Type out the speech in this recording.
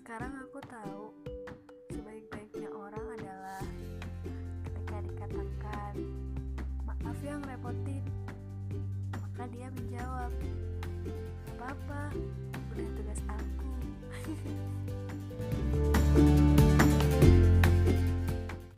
Sekarang aku tahu sebaik-baiknya orang adalah ketika dikatakan maaf yang repotin, maka dia menjawab,